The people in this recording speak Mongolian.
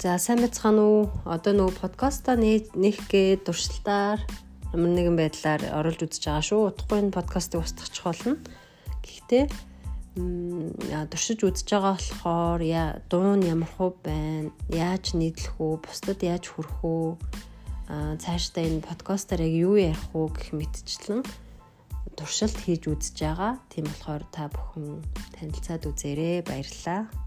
За сайн мэцхан уу? Одоо нөгөө подкаста нэх гээд туршилтаар ямар нэгэн байдлаар оруулж үзэж байгаа шүү. Утгагүй энэ подкастыг устгах болно. Гэхдээ туршиж үзэж байгаа болохоор яа дуун ямар хөө байна? Яаж нийтлэх үү? Бусдад яаж хүрэх үү? Аа цаашдаа энэ подкастаар яг юу ярих уу гэх мэтчлэн туршилт хийж үзэж байгаа. Тийм болохоор та бүхэн танилцаад үзээрэй. Баярлалаа.